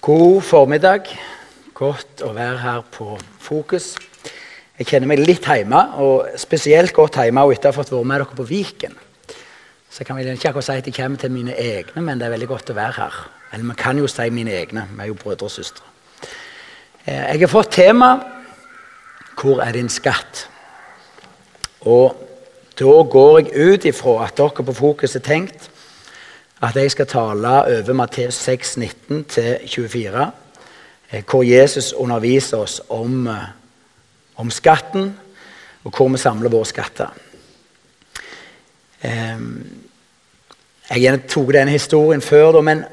God formiddag. Godt å være her på Fokus. Jeg kjenner meg litt hjemme, og spesielt godt hjemme etter å ha fått være med dere på Viken. Så jeg kan vel ikke si at jeg kommer til mine egne, men det er veldig godt å være her. Eller vi kan jo si mine egne. Vi er jo brødre og søstre. Eh, jeg har fått tema 'Hvor er din skatt?' Og da går jeg ut ifra at dere på Fokus har tenkt at jeg skal tale over Matteus 6, 19-24, eh, hvor Jesus underviser oss om, eh, om, skatten, og hvor vi samler våre skatter. Jeg tok denne historien før, men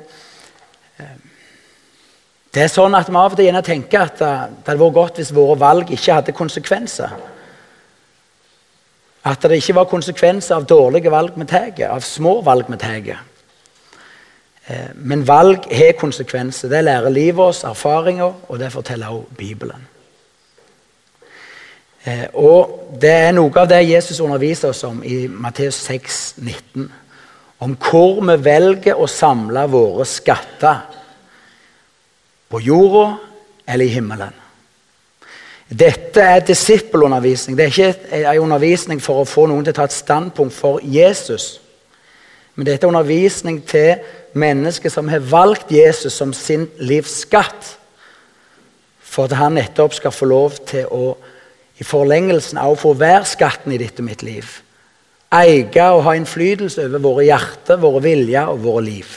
det er sånn at vi av og til tenker at det hadde vært godt hvis våre valg ikke hadde konsekvenser. At det ikke var konsekvenser av dårlige valg vi tar, av små valg vi tar. Eh, men valg har konsekvenser. Det lærer livet oss, erfaringer, og det forteller også Bibelen. Eh, og Det er noe av det Jesus underviser oss om i Matteus 6, 19. Om hvor vi velger å samle våre skatter. På jorda eller i himmelen. Dette er disippelundervisning. Det er ikke en undervisning for å få noen til å ta et standpunkt for Jesus. Men dette er undervisning til mennesker som har valgt Jesus som sin livsskatt. for at han nettopp skal få lov til å i forlengelsen av å få være skatten i ditt og mitt liv. Eie og ha innflytelse over våre hjerter, våre viljer og våre liv.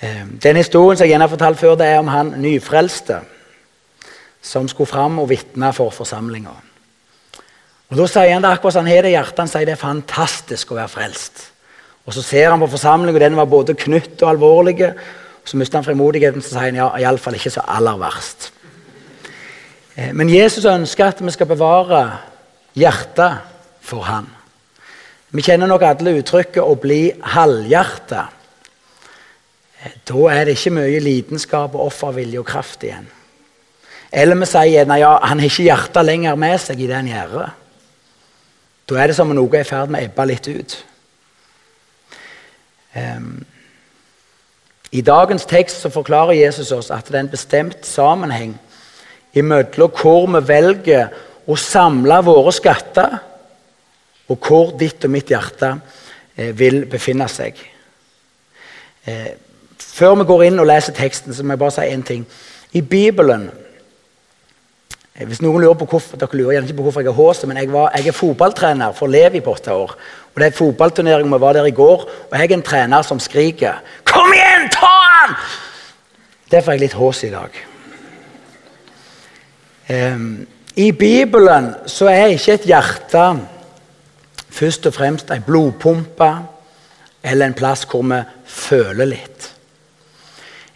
Eh, den historien som jeg gjerne har fortalt før, det er om han nyfrelste som skulle fram og vitne for forsamlinga. Og Da sier han det akkurat som han har det i hjertet. Han sier det er fantastisk å være frelst. Og Så ser han på forsamlingen, og den var både knytt og alvorlig. Og Så mister han frimodigheten så sier han ja, iallfall ikke så aller verst. Eh, men Jesus ønsker at vi skal bevare hjertet for han. Vi kjenner nok alle uttrykket 'å bli halvhjerta'. Eh, da er det ikke mye lidenskap, og offervilje og kraft igjen. Eller vi sier nei, ja, han har ikke hjertet lenger med seg i det han gjør. Da er det som om noe er i ferd med å ebbe litt ut. Um, I dagens tekst så forklarer Jesus oss at det er en bestemt sammenheng imellom hvor vi velger å samle våre skatter, og hvor ditt og mitt hjerte eh, vil befinne seg. Eh, før vi går inn og leser teksten, så må jeg bare si én ting. I Bibelen hvis noen lurer på hvorfor, dere lurer ikke på hvorfor jeg har håset, men jeg, var, jeg er fotballtrener for Levi på åtte år. Og Det er fotballturnering, vi var der i går, og jeg er en trener som skriker 'Kom igjen, ta han!' Derfor er jeg litt hås i dag. Um, I Bibelen så er ikke et hjerte først og fremst ei blodpumpe eller en plass hvor vi føler litt.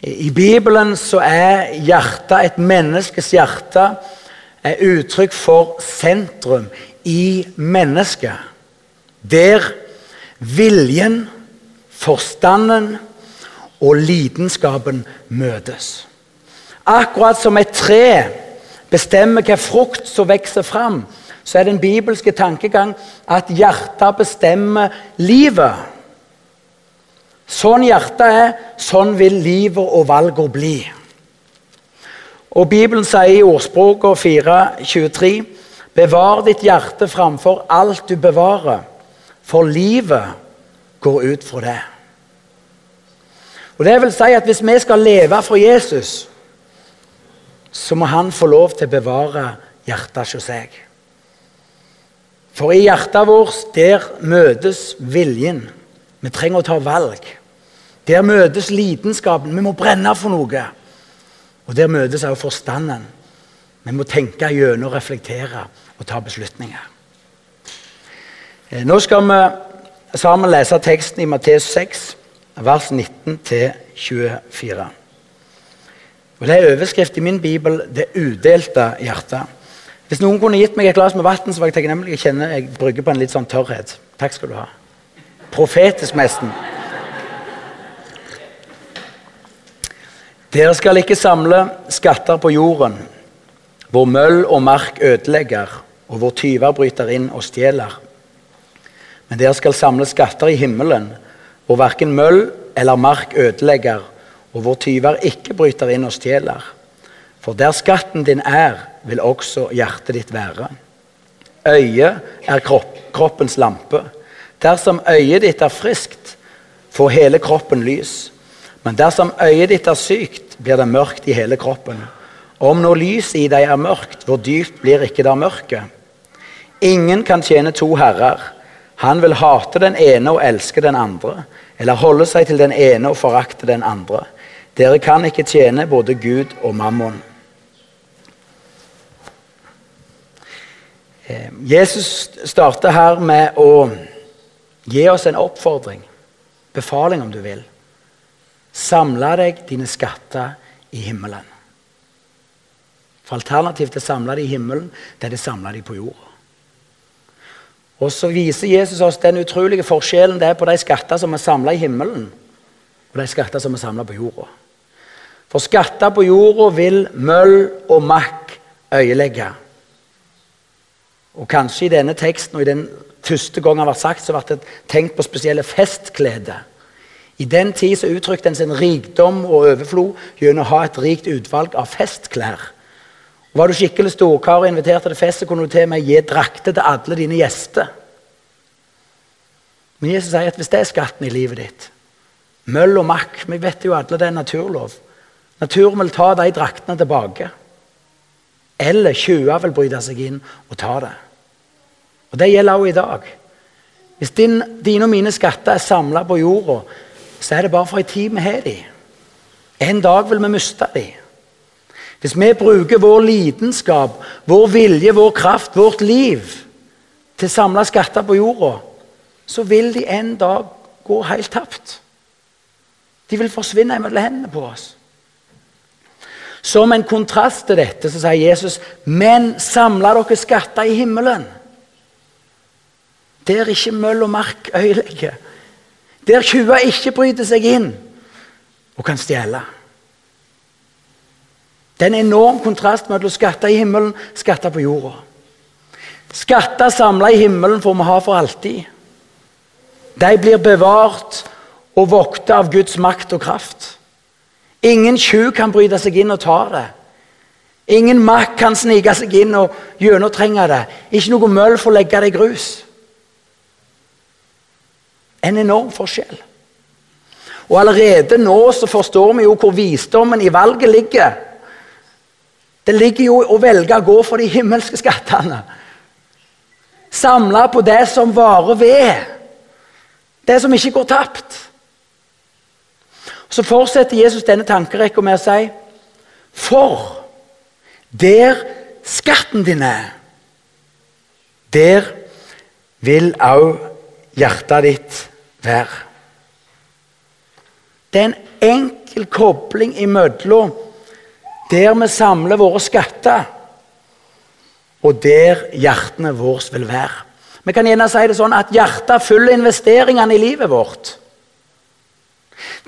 I Bibelen så er hjertet, et menneskes hjerte, er uttrykk for sentrum i mennesket. Der viljen, forstanden og lidenskapen møtes. Akkurat som et tre bestemmer hvilken frukt som vokser fram, så er den bibelske tankegang at hjertet bestemmer livet. Sånn hjertet er, sånn vil livet og valgene bli. Og Bibelen sier i ordspråket 4.23.: Bevar ditt hjerte framfor alt du bevarer for livet går ut fra det. Og det vil si at Hvis vi skal leve for Jesus, så må han få lov til å bevare hjertet hos seg. For i hjertet vårt der møtes viljen. Vi trenger å ta valg. Der møtes lidenskapen. Vi må brenne for noe. Og der møtes også forstanden. Vi må tenke gjennom, reflektere og ta beslutninger. Eh, nå skal vi sammen lese teksten i Matteus 6, vers 19-24. Og Det er overskrift i min bibel 'Det udelte hjertet'. Hvis noen kunne gitt meg et glass med vann, var jeg takknemlig. Jeg kjenner jeg brygger på en litt sånn tørrhet. Takk skal du ha. Profetisk, nesten. Dere skal ikke samle skatter på jorden, hvor møll og mark ødelegger, og hvor tyver bryter inn og stjeler. Men dere skal samle skatter i himmelen, hvor verken møll eller mark ødelegger, og hvor tyver ikke bryter inn og stjeler. For der skatten din er, vil også hjertet ditt være. Øyet er kropp, kroppens lampe. Dersom øyet ditt er friskt, får hele kroppen lys. Men dersom øyet ditt er sykt, blir det mørkt i hele kroppen. Om nå lyset i deg er mørkt, hvor dypt blir ikke det mørket? Ingen kan tjene to herrer. Han vil hate den ene og elske den andre, eller holde seg til den ene og forakte den andre. Dere kan ikke tjene både Gud og mammon. Eh, Jesus starter her med å gi oss en oppfordring, befaling om du vil. Samle deg dine skatter i himmelen. For Alternativet til å samle dem i himmelen, det er å samle dem på jorda. Og Så viser Jesus oss den utrolige forskjellen det er på de skatter som er samla i himmelen, og de skatter som er samla på jorda. For skatter på jorda vil møll og makk øyelegge. Og kanskje i denne teksten og i den første gang han var sagt, så ble det tenkt på spesielle festkläder. I den tid så uttrykte en sin rikdom og overflod gjennom å ha et rikt utvalg av festklær. Og Var du skikkelig storkar og inviterte til fest, så kunne du til med gi drakter til alle dine gjester. Men Jesus sier at hvis det er skatten i livet ditt Møll og makk Vi vet jo alle det er naturlov. Naturen vil ta de draktene tilbake. Eller tjuver vil bryte seg inn og ta det. Og Det gjelder også i dag. Hvis din, dine og mine skatter er samla på jorda, så er det bare for en tid vi har dem. En dag vil vi miste dem. Hvis vi bruker vår lidenskap, vår vilje, vår kraft, vårt liv til å samle skatter på jorda, så vil de en dag gå helt tapt. De vil forsvinne mellom hendene på oss. Som en kontrast til dette så sier Jesus, 'Men samla dere skatter i himmelen.' Der ikke møll og mark øyelegger. Der tjuver ikke bryter seg inn og kan stjele. Det er en enorm kontrast mellom skatter i himmelen skatter på jorda. Skatter samla i himmelen får vi ha for alltid. De blir bevart og vokta av Guds makt og kraft. Ingen tjuv kan bryte seg inn og ta det. Ingen makt kan snike seg inn og gjennomtrenge det. Ikke noe møll får legge det i grus. En enorm forskjell. Og Allerede nå så forstår vi jo hvor visdommen i valget ligger. Det ligger jo å velge å gå for de himmelske skattene. Samle på det som varer ved. Det som ikke går tapt. Så fortsetter Jesus denne tankerekka med å si For der skatten din er, der vil òg hjertet ditt være. Det er en enkel kobling imellom der vi samler våre skatter, og der hjertene våre vil være. Vi kan gjerne si det sånn at hjertet følger investeringene i livet vårt.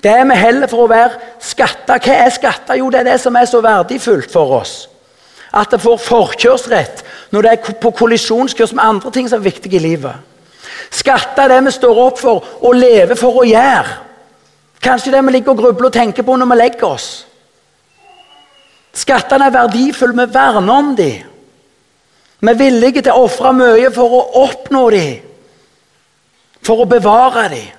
Det vi heller for å være skatter Hva er skatter? Jo, det er det som er så verdifullt for oss. At det får forkjørsrett når det er på kollisjonskurs med andre ting som er viktige i livet. Skatta er det vi står opp for og lever for å gjøre. Kanskje det vi ligger og grubler og tenker på når vi legger oss. Skattene er verdifulle, vi verner om dem. Vi er villige til å ofre mye for å oppnå dem, for å bevare dem.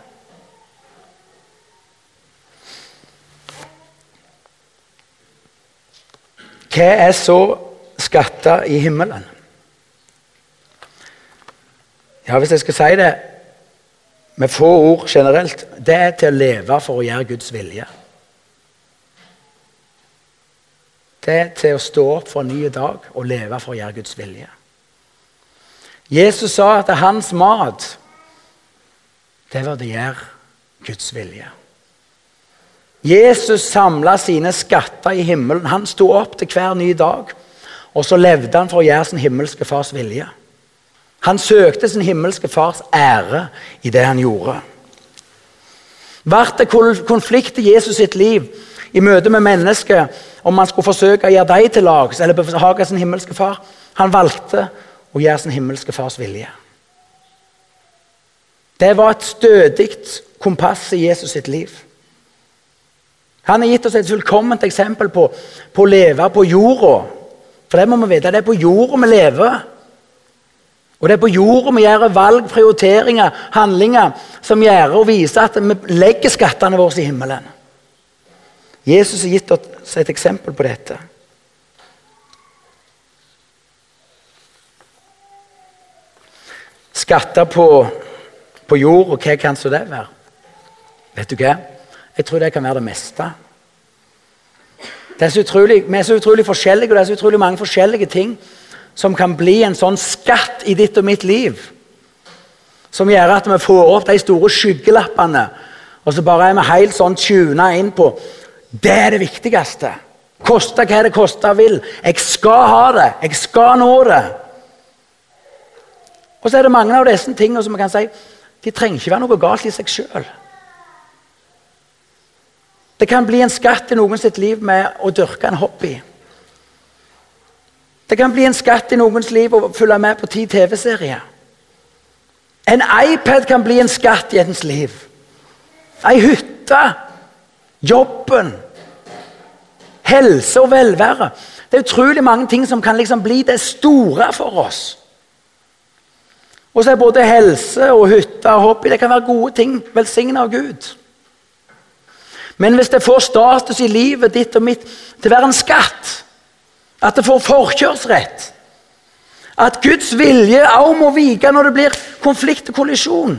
Hva er så skatter i himmelen? Ja, Hvis jeg skal si det med få ord generelt Det er til å leve for å gjøre Guds vilje. Det er til å stå opp for en ny dag og leve for å gjøre Guds vilje. Jesus sa at hans mat det var det å gjøre Guds vilje. Jesus samla sine skatter i himmelen. Han sto opp til hver ny dag. Og så levde han for å gjøre sin himmelske fars vilje. Han søkte sin himmelske fars ære i det han gjorde. Ble konflikt i Jesus sitt liv i møte med mennesker om han skulle forsøke å gjøre dem til lags eller behage sin himmelske far? Han valgte å gjøre sin himmelske fars vilje. Det var et stødig kompass i Jesus sitt liv. Han har gitt oss et fullkomment eksempel på, på å leve på jorda. For det må vi vite, det er på jorda vi lever. Og det er på jorda vi gjør valg, prioriteringer, handlinger som gjør og viser at vi legger skattene våre i himmelen. Jesus har gitt oss et eksempel på dette. Skatter på, på jord, og hva kan så det være? Vet du hva? Jeg tror det kan være det meste. Det er utrolig, vi er så utrolig forskjellige, og det er så utrolig mange forskjellige ting som kan bli en sånn skatt i ditt og mitt liv. Som gjør at vi får opp de store skyggelappene, og så bare er vi helt sånn tuna inn på det er det viktigste. Koste hva det koste vil. Jeg skal ha det. Jeg skal nå det. Og så er det mange av disse tingene som vi kan si de trenger ikke være noe galt i seg sjøl. Det kan bli en skatt i noen sitt liv med å dyrke en hobby. Det kan bli en skatt i noens liv å følge med på ti TV-serier. En iPad kan bli en skatt i ens liv. Ei hytte. Jobben. Helse og velvære. Det er utrolig mange ting som kan liksom bli det store for oss. Og så er både helse og hytte og hobby det kan være gode ting. Velsigna av Gud. Men hvis det får status i livet ditt og mitt til å være en skatt at det får forkjørsrett. At Guds vilje òg må vike når det blir konflikt og kollisjon.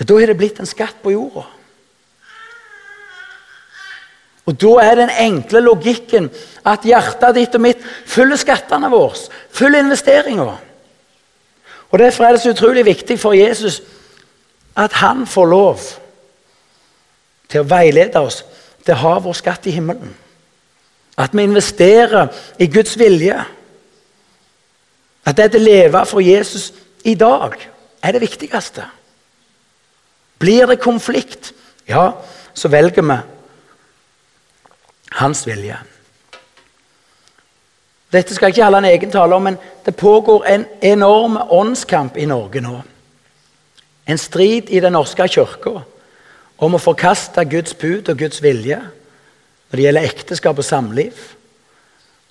Ja, da har det blitt en skatt på jorda. Og Da er den enkle logikken at hjertet ditt og mitt følger skattene våre, følger investeringa. Og Derfor er det så utrolig viktig for Jesus at han får lov til å veilede oss til å ha vår skatt i himmelen. At vi investerer i Guds vilje. At det å leve for Jesus i dag er det viktigste. Blir det konflikt, ja, så velger vi hans vilje. Dette skal ikke holde en egen tale om, men det pågår en enorm åndskamp i Norge nå. En strid i Den norske kirka om å forkaste Guds bud og Guds vilje når det gjelder ekteskap og samliv.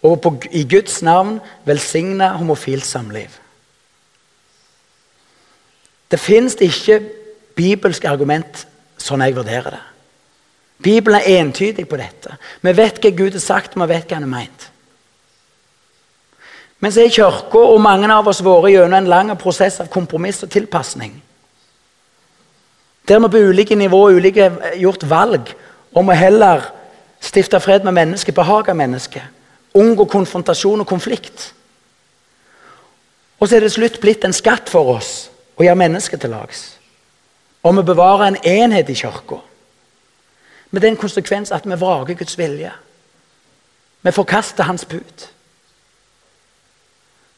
Og på, i Guds navn velsigne homofilt samliv. Det fins ikke bibelsk argument sånn jeg vurderer det. Bibelen er entydig på dette. Vi vet hva Gud har sagt, vi vet hva han har meint. Men så er Kirka og mange av oss vært gjennom en lang prosess av kompromiss og tilpasning. Der vi på ulike nivåer ulike gjort valg om å heller Stifte fred med mennesket, behage mennesket. Unngå konfrontasjon og konflikt. Og så er det slutt blitt en skatt for oss å gjøre mennesket til lags. Og vi bevarer en enhet i kirka. Med den konsekvens at vi vraker Guds vilje. Vi forkaster Hans bud.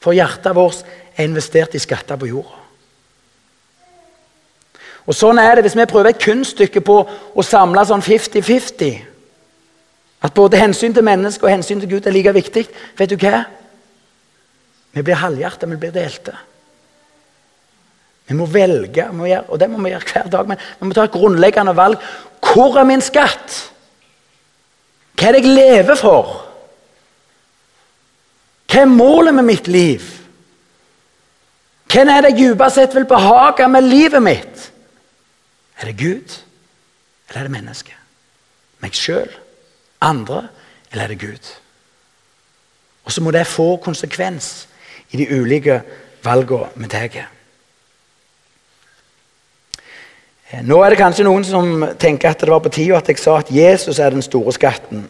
For hjertet vårt er investert i skatter på jorda. Og Sånn er det hvis vi prøver et kunststykke på å samle sånn 50-50. At både hensyn til mennesket og hensyn til Gud er like viktig. Vet du hva? Vi blir halvhjertet, vi blir delte. Vi må velge, vi må gjøre, og det må vi gjøre hver dag. Men vi må ta et grunnleggende valg. Hvor er min skatt? Hva er det jeg lever for? Hva er målet med mitt liv? Hvem er det jeg dypest sett vil behage med livet mitt? Er det Gud, eller er det mennesket? Meg sjøl? Andre, eller er det Gud? Og så må det få konsekvens i de ulike valgene vi tar. Eh, nå er det kanskje noen som tenker at det var på tide at jeg sa at Jesus er den store skatten.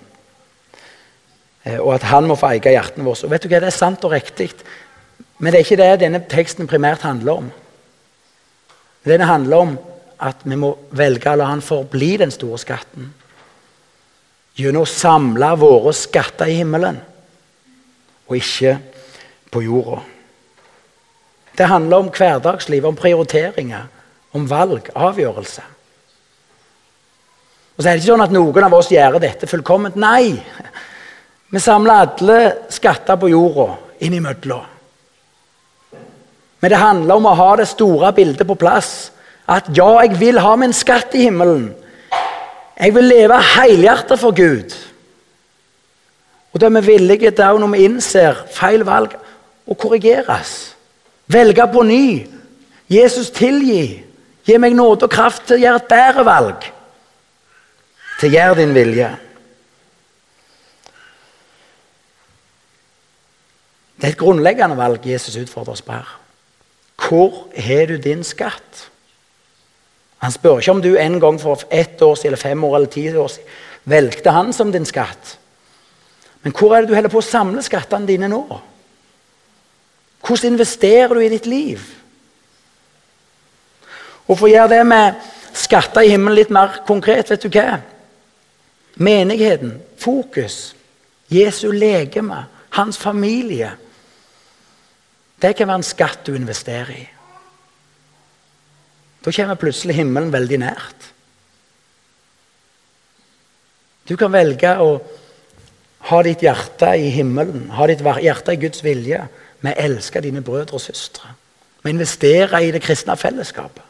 Eh, og at han må få eie hjertene våre. Og vet du hva, Det er sant og riktig, men det er ikke det denne teksten primært handler om. Den handler om at vi må velge å la han forbli den store skatten gjennom å samle våre skatter i himmelen, og ikke på jorda. Det handler om hverdagsliv, om prioriteringer, om valg, avgjørelse. Og så er det ikke sånn at noen av oss gjør dette fullkomment. Nei! Vi samler alle skatter på jorda innimellom. Men det handler om å ha det store bildet på plass. At ja, jeg vil ha min skatt i himmelen. Jeg vil leve helhjertet for Gud. Og da er vi villige til, når vi innser feil valg, å korrigeres. Velge på ny. Jesus tilgi. Gi meg nåde og kraft til å gjøre et bedre valg. Til å gjøre din vilje. Det er et grunnleggende valg Jesus utfordrer oss på her. Hvor har du din skatt? Han spør ikke om du en gang for ett år siden, eller fem år eller ti år siden valgte han som din skatt. Men hvor er det du holder på å samle skattene dine nå? Hvordan investerer du i ditt liv? Og For å gjøre det med skatter i himmelen litt mer konkret, vet du hva? Menigheten, fokus, Jesu legeme, hans familie. Det kan være en skatt du investerer i. Da kommer plutselig himmelen veldig nært. Du kan velge å ha ditt hjerte i himmelen, ha ditt hjerte i Guds vilje. Vi elsker dine brødre og søstre. Vi investerer i det kristne fellesskapet.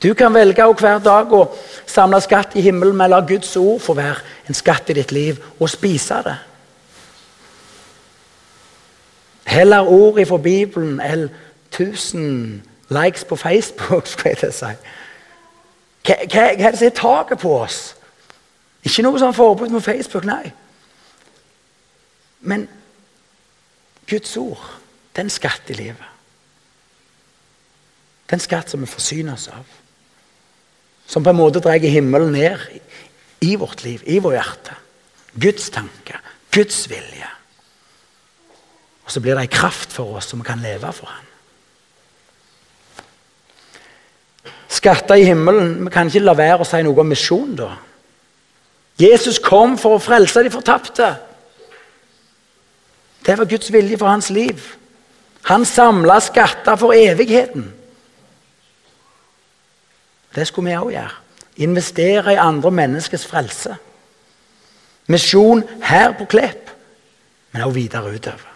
Du kan velge å hver dag å samle skatt i himmelen med å la Guds ord få være en skatt i ditt liv, og spise det. Heller ord ifra Bibelen enn 1000 likes på Facebook, skulle jeg si. Hva, hva, hva er det som er taket på oss? Ikke noe sånn forbud mot Facebook, nei. Men Guds ord, det er en skatt i livet. Det er en skatt som vi forsyner oss av. Som på en måte drar himmelen ned i vårt liv, i vårt hjerte. Guds tanke, Guds vilje. Og så blir det en kraft for oss som vi kan leve for ham. Skatter i himmelen Vi kan ikke la være å si noe om misjon, da. Jesus kom for å frelse de fortapte. Det var Guds vilje for hans liv. Han samla skatter for evigheten. Det skulle vi òg gjøre. Investere i andre menneskers frelse. Misjon her på Klepp, men også videre utover.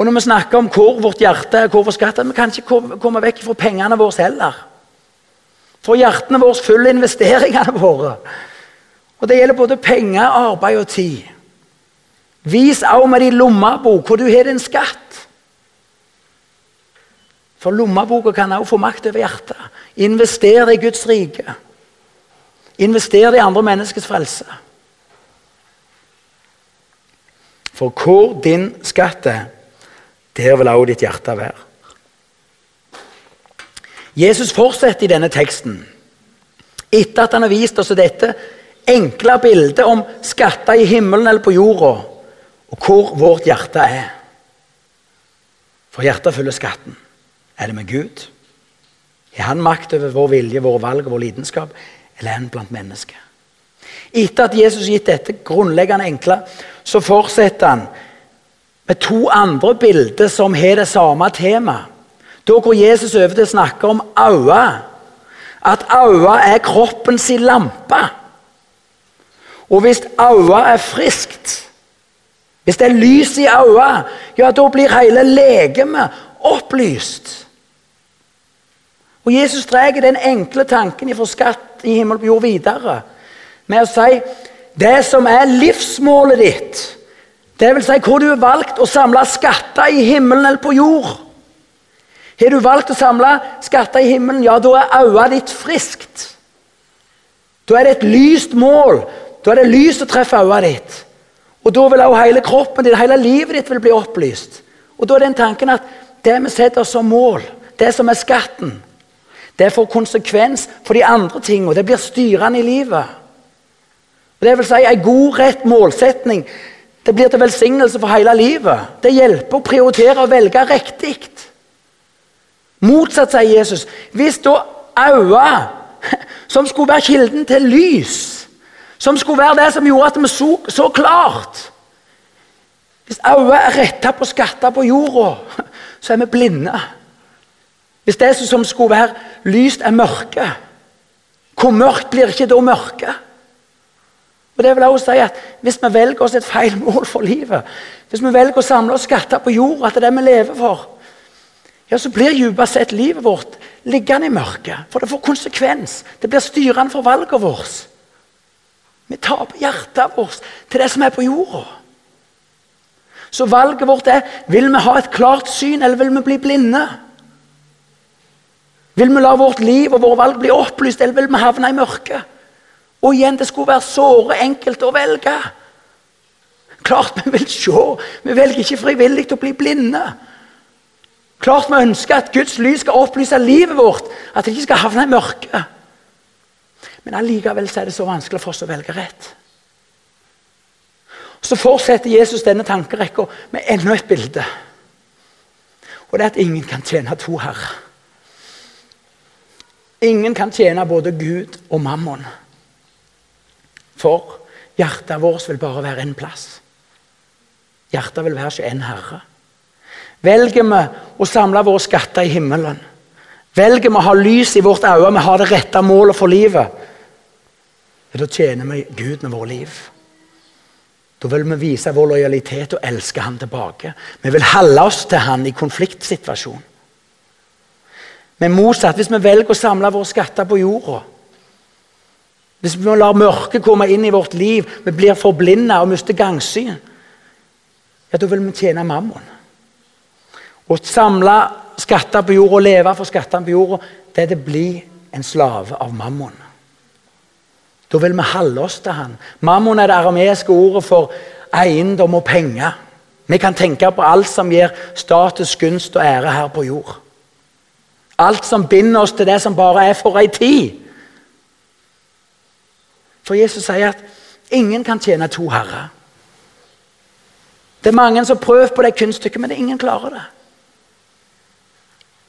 Og når vi snakker om hvor vårt hjerte er, hvor vår skatt er, vi kan ikke komme vekk fra pengene våre heller. For hjertene våre følger investeringene våre. Og Det gjelder både penger, arbeid og tid. Vis òg med din lommebok hvor du har din skatt. For lommeboka kan også få makt over hjertet. Invester i Guds rike. Invester i andre menneskers frelse. For hvor din skatt er, der vil også ditt hjerte være. Jesus fortsetter i denne teksten, etter at han har vist oss dette enkle bildet om skatter i himmelen eller på jorda, og hvor vårt hjerte er. For hjertet følger skatten. Er det med Gud? Har han makt over vår vilje, våre valg og vår lidenskap, eller er han blant mennesker? Etter at Jesus har gitt dette grunnleggende enkle, så fortsetter han med to andre bilder som har det samme temaet. Da går Jesus over til å snakke om øyet. At øyet er kroppens lampe. Og hvis øyet er friskt, hvis det er lys i øyet, ja, da blir hele legemet opplyst. Og Jesus drar den enkle tanken fra skatt i himmel og jord videre med å si det som er livsmålet ditt det vil si hvor du har valgt å samle skatter i himmelen eller på jord. Har du valgt å samle skatter i himmelen, ja, da er øyet ditt friskt. Da er det et lyst mål. Da er det lys som treffer øyet ditt. Og da vil også hele kroppen din, hele livet ditt vil bli opplyst. Og da er den tanken at det vi setter som mål, det som er skatten, det får konsekvens for de andre tingene. Det blir styrende i livet. Og det vil si En god, rett målsetning det blir til velsignelse for hele livet. Det hjelper å prioritere og velge riktig. Motsatt, sier Jesus. Hvis da øyet, som skulle være kilden til lys, som skulle være det som gjorde at vi så, så klart Hvis øyet er retta på skatter på jorda, så er vi blinde. Hvis det som skulle være lyst, er mørke, hvor mørkt blir ikke da mørket? Og det vil også si at Hvis vi velger oss et feil mål for livet, hvis vi velger å samle oss skatter på jord, at det det vi lever for, ja, så blir dypest sett livet vårt liggende i mørket. For det får konsekvens. Det blir styrende for valget vårt. Vi taper hjertet vårt til det som er på jorda. Så valget vårt er vil vi ha et klart syn, eller vil vi bli blinde. Vil vi la vårt liv og våre valg bli opplyst, eller vil vi havne i mørket? Og igjen, det skulle være såre enkelt å velge. Klart vi vil se. Vi velger ikke frivillig å bli blinde. Klart vi ønsker at Guds lys skal opplyse livet vårt, at det ikke skal havne i mørket. Men allikevel er det så vanskelig for oss å velge rett. Så fortsetter Jesus denne tankerekka med enda et bilde. Og det er at ingen kan tjene to herrer. Ingen kan tjene både Gud og mammon. For hjertet vårt vil bare være én plass. Hjertet vil være ikke én herre. Velger vi å samle våre skatter i himmelen, velger vi å ha lys i vårt øye, vi har det rette målet for livet, da tjener vi Gud med vårt liv. Da vil vi vise vår lojalitet og elske han tilbake. Vi vil holde oss til han i konfliktsituasjon. Men motsatt, hvis vi velger å samle våre skatter på jorda Hvis vi lar mørket komme inn i vårt liv, vi blir forblinda og mister gangsyn, ja, da vil vi tjene mammon. Å samle skatter på jorda og leve for skattene på jorda, det er det bli en slave av mammon. Da vil vi holde oss til han. Mammon er det arameiske ordet for eiendom og penger. Vi kan tenke på alt som gir status, gunst og ære her på jord. Alt som binder oss til det som bare er for ei tid. For Jesus sier at ingen kan tjene to herrer. Det er mange som prøver på det kunststykket, men ingen klarer det.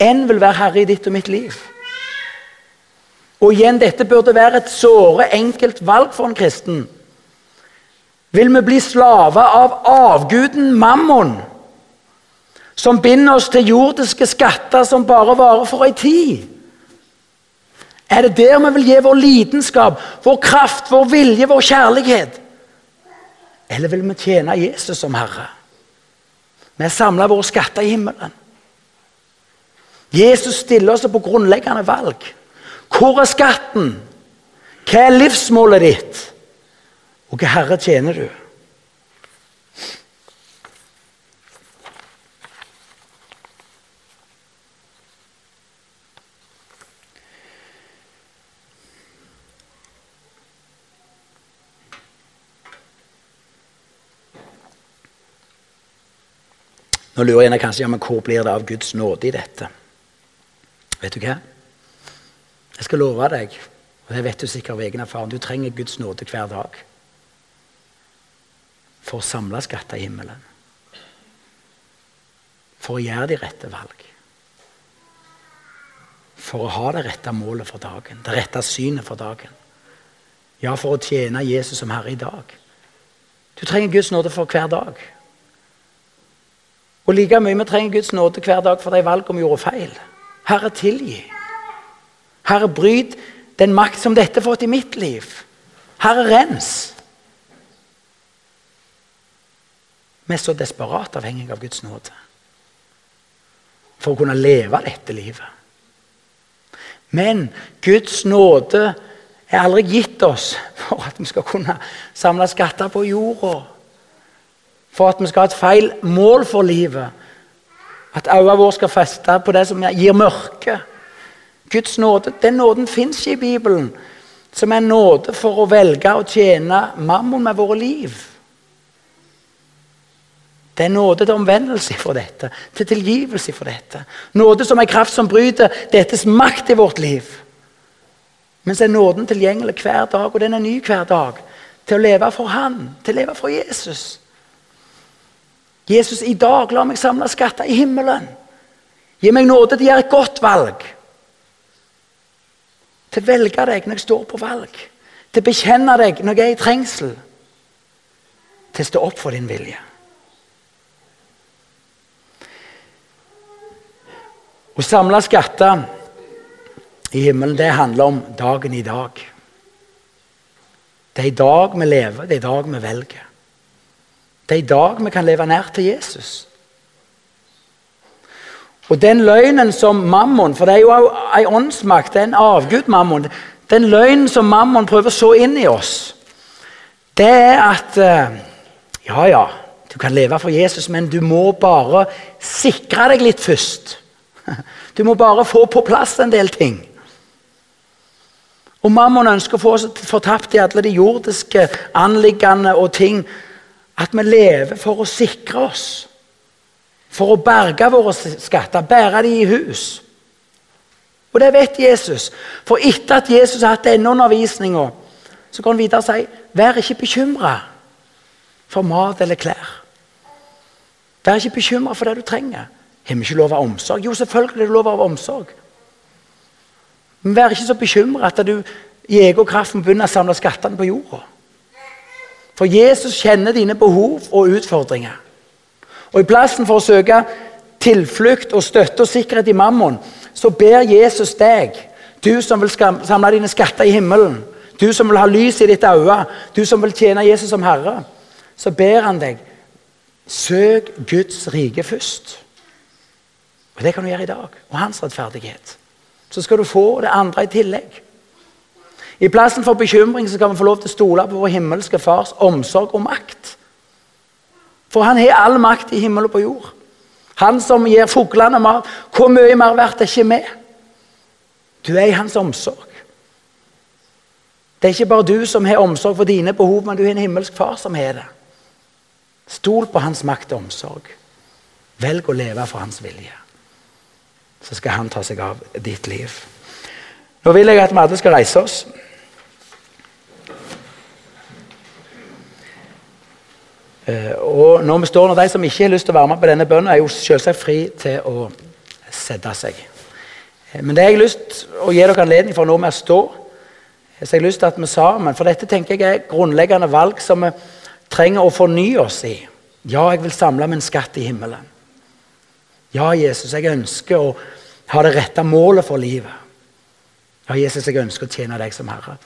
Én vil være herre i ditt og mitt liv. Og igjen, dette burde være et såre enkelt valg for en kristen. Vil vi bli slaver av avguden Mammon, som binder oss til jordiske skatter som bare varer for ei tid? Er det der vi vil gi vår lidenskap, vår kraft, vår vilje, vår kjærlighet? Eller vil vi tjene Jesus som Herre? Vi samla våre skatter i himmelen. Jesus stiller oss på grunnleggende valg. Hvor er skatten? Hva er livsmålet ditt? Og hva Herre tjener du? Nå lurer jeg kanskje ja, men hvor blir det av Guds nåde i dette. Vet du hva? Jeg skal love deg, og det vet du sikkert av egen erfaring, du trenger Guds nåde hver dag for å samle skatter i himmelen. For å gjøre de rette valg. For å ha det rette målet for dagen, det rette synet for dagen. Ja, for å tjene Jesus som Herre i dag. Du trenger Guds nåde for hver dag. Og like mye vi trenger Guds nåde hver dag for de valgene vi gjorde feil. Herre, tilgi. Herre, bryt den makt som dette har fått i mitt liv. Herre, rens. Vi er så desperat avhengig av Guds nåde for å kunne leve dette livet. Men Guds nåde er aldri gitt oss for at vi skal kunne samle skatter på jorda. For at vi skal ha et feil mål for livet. At øynene våre skal feste på det som gir mørke. Guds nåde, Den nåden fins i Bibelen, som er nåde for å velge å tjene mammon med våre liv. Det er nåde til omvendelse for dette, til tilgivelse for dette. Nåde som er kraft som bryter dettes makt i vårt liv. Men så er nåden tilgjengelig hver dag, og den er ny hver dag. Til å leve for Han, til å leve for Jesus. Jesus, i dag la meg samle skatter i himmelen. Gi meg nåde til å gjøre et godt valg. Til å velge deg når jeg står på valg. Til å bekjenne deg når jeg er i trengsel. Til å stå opp for din vilje. Å samle skatter i himmelen, det handler om dagen i dag. Det er i dag vi lever, det er i dag vi velger. Det er i dag vi kan leve nær til Jesus. Og den løgnen som mammon For det er jo ei åndsmakt, det er en avgud, mammon. Den løgnen som mammon prøver å så inn i oss, det er at eh, Ja, ja, du kan leve for Jesus, men du må bare sikre deg litt først. Du må bare få på plass en del ting. Og Mammon ønsker å få oss fortapt i alle de jordiske anliggende og ting. At vi lever for å sikre oss. For å berge våre skatter, bære de i hus. Og det vet Jesus. For etter at Jesus har hatt denne undervisninga, så går han videre og sier Vær ikke bekymra for mat eller klær. Vær ikke bekymra for det du trenger. Har vi ikke lov av omsorg? Jo, selvfølgelig er det lov av omsorg. Men vær ikke så bekymra at du i egen kraft må begynne å samle skattene på jorda. For Jesus kjenner dine behov og utfordringer. Og I plassen for å søke tilflukt og støtte og sikkerhet i mammon, så ber Jesus deg, du som vil samle dine skatter i himmelen, du som vil ha lys i ditt øye, du som vil tjene Jesus som Herre, så ber han deg søk Guds rike først. Og Det kan du gjøre i dag. Og hans rettferdighet. Så skal du få det andre i tillegg. I plassen for bekymring så skal vi få lov til å stole på vår himmelske Fars omsorg og makt. For han har all makt i himmel og på jord. Han som gir fuglene mat. Hvor mye mer verdt er ikke vi? Du er i hans omsorg. Det er ikke bare du som har omsorg for dine behov, men du har en himmelsk far som har det. Stol på hans makt og omsorg. Velg å leve for hans vilje så skal han ta seg av ditt liv. Nå vil jeg at vi alle skal reise oss. Og når vi står når De som ikke har lyst til å være med på denne bønnen, er jo selvsagt fri til å sette seg. Eh, men det har jeg lyst til å gi dere anledning for nå med å stå. Så jeg har lyst til at vi sammen, For dette tenker jeg er grunnleggende valg som vi trenger å fornye oss i. Ja, jeg vil samle min skatt i himmelen. Ja, Jesus, jeg ønsker å ha det rette målet for livet. Ja, Jesus, jeg ønsker å tjene deg som Herre.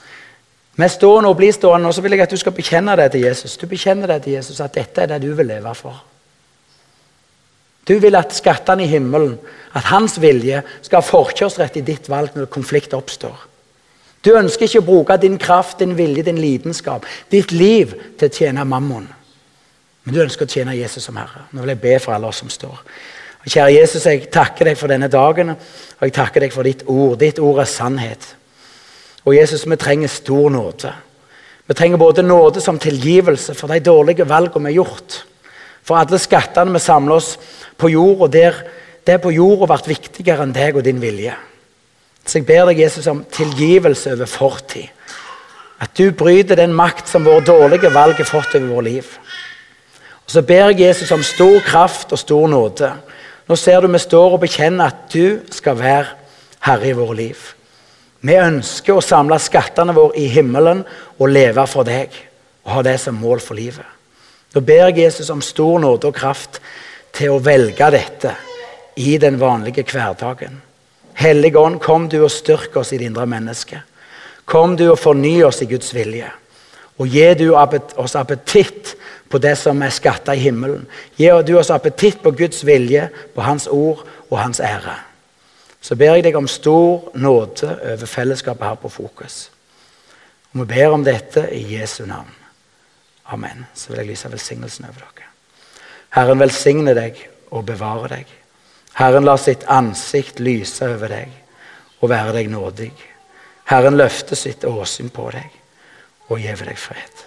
Vi står nå og blir stående, og så vil jeg at du skal bekjenne deg til Jesus. Du bekjenner deg til Jesus at dette er det du vil leve for. Du vil at skattene i himmelen, at hans vilje, skal ha forkjørsrett i ditt valg når konflikt oppstår. Du ønsker ikke å bruke din kraft, din vilje, din lidenskap, ditt liv til å tjene mammon. Men du ønsker å tjene Jesus som Herre. Nå vil jeg be for alle oss som står. Kjære Jesus, jeg takker deg for denne dagen, og jeg takker deg for ditt ord. Ditt ord er sannhet. Og Jesus, vi trenger stor nåde. Vi trenger både nåde som tilgivelse for de dårlige valgene vi har gjort. For alle skattene vi samler oss på jord, og der det på jorda vært viktigere enn deg og din vilje. Så jeg ber deg, Jesus, om tilgivelse over fortid. At du bryter den makt som våre dårlige valg har fått over vårt liv. Og Så ber jeg Jesus om stor kraft og stor nåde. Nå ser du vi står og bekjenner at du skal være herre i våre liv. Vi ønsker å samle skattene våre i himmelen og leve for deg. Og ha det som mål for livet. Nå ber jeg Jesus om stor nåde og kraft til å velge dette i den vanlige hverdagen. Hellige Ånd, kom du og styrk oss i det indre mennesket. Kom du og forny oss i Guds vilje. Og gi du oss appetitt på det som er skatta i himmelen. Gi du oss appetitt på Guds vilje, på Hans ord og Hans ære. Så ber jeg deg om stor nåde over fellesskapet her på Fokus. Og Vi ber om dette i Jesu navn. Amen. Så vil jeg lyse velsignelsen over dere. Herren velsigne deg og bevare deg. Herren lar sitt ansikt lyse over deg og være deg nådig. Herren løfter sitt åsyn på deg og gir deg fred.